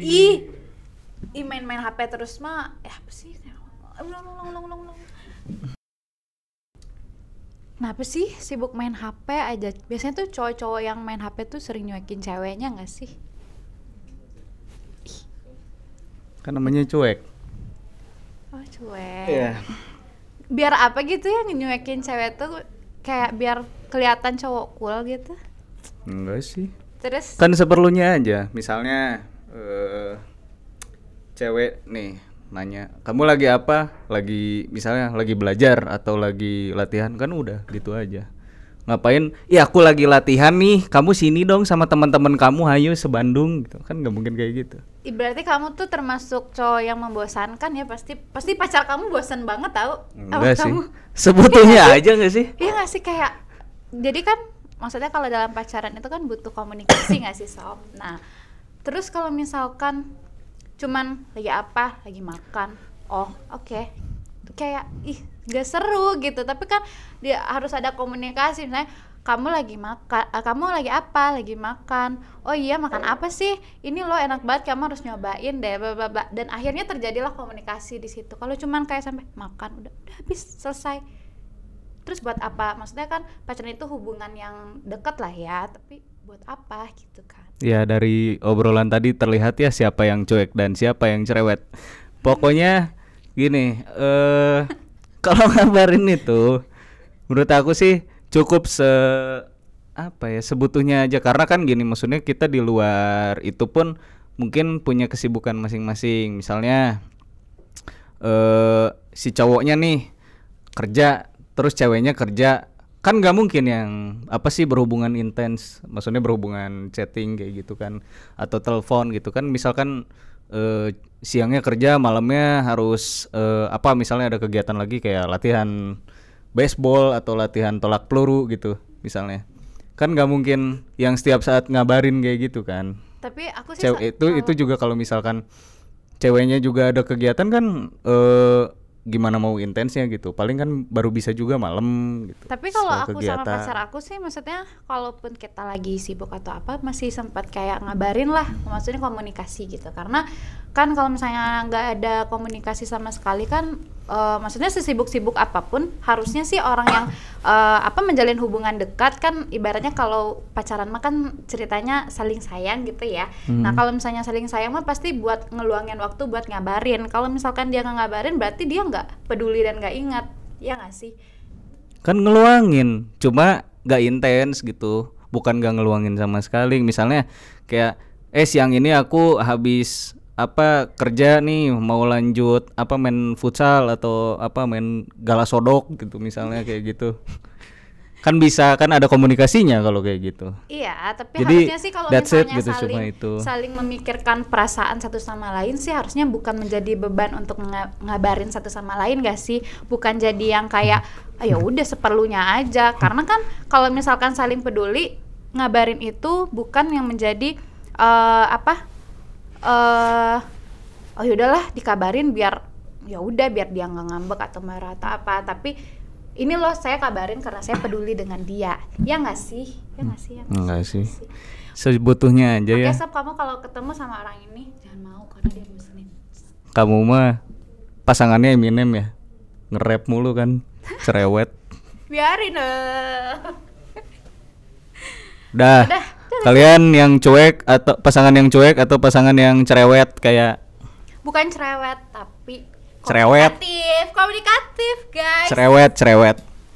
ih ih main-main HP terus mah eh apa sih ulang ulang ulang ulang ulang Kenapa sih sibuk main HP aja? Biasanya tuh cowok-cowok yang main HP tuh sering nyuekin ceweknya nggak sih? Kan namanya cuek. Oh cuek. Iya. Biar apa gitu ya nyuekin cewek tuh kayak biar kelihatan cowok cool gitu. Enggak sih. Terus Kan seperlunya aja. Misalnya eh cewek nih nanya, "Kamu lagi apa?" Lagi misalnya lagi belajar atau lagi latihan kan udah gitu aja. Ngapain? Iya aku lagi latihan nih. Kamu sini dong sama teman-teman kamu, hayu sebandung gitu. Kan nggak mungkin kayak gitu. berarti kamu tuh termasuk cowok yang membosankan ya pasti pasti pacar kamu bosan banget tau Enggak sih. kamu. Sebetulnya aja nggak sih? Iya gak sih kayak jadi kan maksudnya kalau dalam pacaran itu kan butuh komunikasi gak sih sob? Nah terus kalau misalkan cuman lagi apa lagi makan oh oke. Kayak ih gak seru gitu. Tapi kan dia harus ada komunikasi. Misalnya kamu lagi makan eh, kamu lagi apa? Lagi makan. Oh iya makan apa sih? Ini lo enak banget kamu harus nyobain deh bla. dan akhirnya terjadilah komunikasi di situ. Kalau cuman kayak sampai makan udah udah habis selesai. Terus buat apa? Maksudnya kan pacaran itu hubungan yang deket lah ya tapi buat apa gitu kan Ya dari obrolan tadi terlihat ya siapa yang cuek dan siapa yang cerewet. Pokoknya gini, eh kalau ngabarin itu menurut aku sih cukup se apa ya sebutuhnya aja karena kan gini maksudnya kita di luar itu pun mungkin punya kesibukan masing-masing. Misalnya eh si cowoknya nih kerja terus ceweknya kerja kan nggak mungkin yang apa sih berhubungan intens maksudnya berhubungan chatting kayak gitu kan atau telepon gitu kan. Misalkan eh, siangnya kerja malamnya harus eh, apa misalnya ada kegiatan lagi kayak latihan baseball atau latihan tolak peluru gitu misalnya. Kan nggak mungkin yang setiap saat ngabarin kayak gitu kan. Tapi aku sih cewek sa- itu itu juga kalau misalkan ceweknya juga ada kegiatan kan eh gimana mau intensnya gitu. Paling kan baru bisa juga malam gitu. Tapi kalau aku sama pacar aku sih maksudnya kalaupun kita lagi sibuk atau apa masih sempat kayak ngabarin lah maksudnya komunikasi gitu. Karena kan kalau misalnya nggak ada komunikasi sama sekali kan eh, maksudnya sesibuk-sibuk apa pun harusnya sih orang yang eh, apa menjalin hubungan dekat kan ibaratnya kalau pacaran mah kan ceritanya saling sayang gitu ya. Nah kalau misalnya saling sayang mah pasti buat ngeluangin waktu buat ngabarin. Kalau misalkan dia nggak ngabarin berarti dia nggak peduli dan nggak ingat ya nggak sih? kan ngeluangin cuma nggak intens gitu bukan nggak ngeluangin sama sekali misalnya kayak eh siang ini aku habis apa kerja nih mau lanjut apa main futsal atau apa main gala sodok gitu misalnya kayak gitu kan bisa kan ada komunikasinya kalau kayak gitu Iya, tapi Jadi, harusnya sih kalau that's it misalnya gitu, saling itu. saling memikirkan perasaan satu sama lain sih harusnya bukan menjadi beban untuk nga- ngabarin satu sama lain gak sih? Bukan jadi yang kayak ayo udah seperlunya aja. Karena kan kalau misalkan saling peduli, ngabarin itu bukan yang menjadi eh, apa? Eh oh yaudahlah dikabarin biar ya udah biar dia nggak ngambek atau marah atau apa, tapi ini loh saya kabarin karena saya peduli dengan dia. Ya nggak sih? Ya nggak sih? Ya nggak sih sebutuhnya aja Oke, ya Sob, kamu kalau ketemu sama orang ini jangan mau karena dia bosenin. kamu mah pasangannya Eminem ya nge-rap mulu kan cerewet Biarin eh. Dah. Udah, Kalian yang cuek atau pasangan yang cuek atau pasangan yang cerewet kayak Bukan cerewet, tapi Cerewet. komunikatif, komunikatif, guys. cerewet cerewet.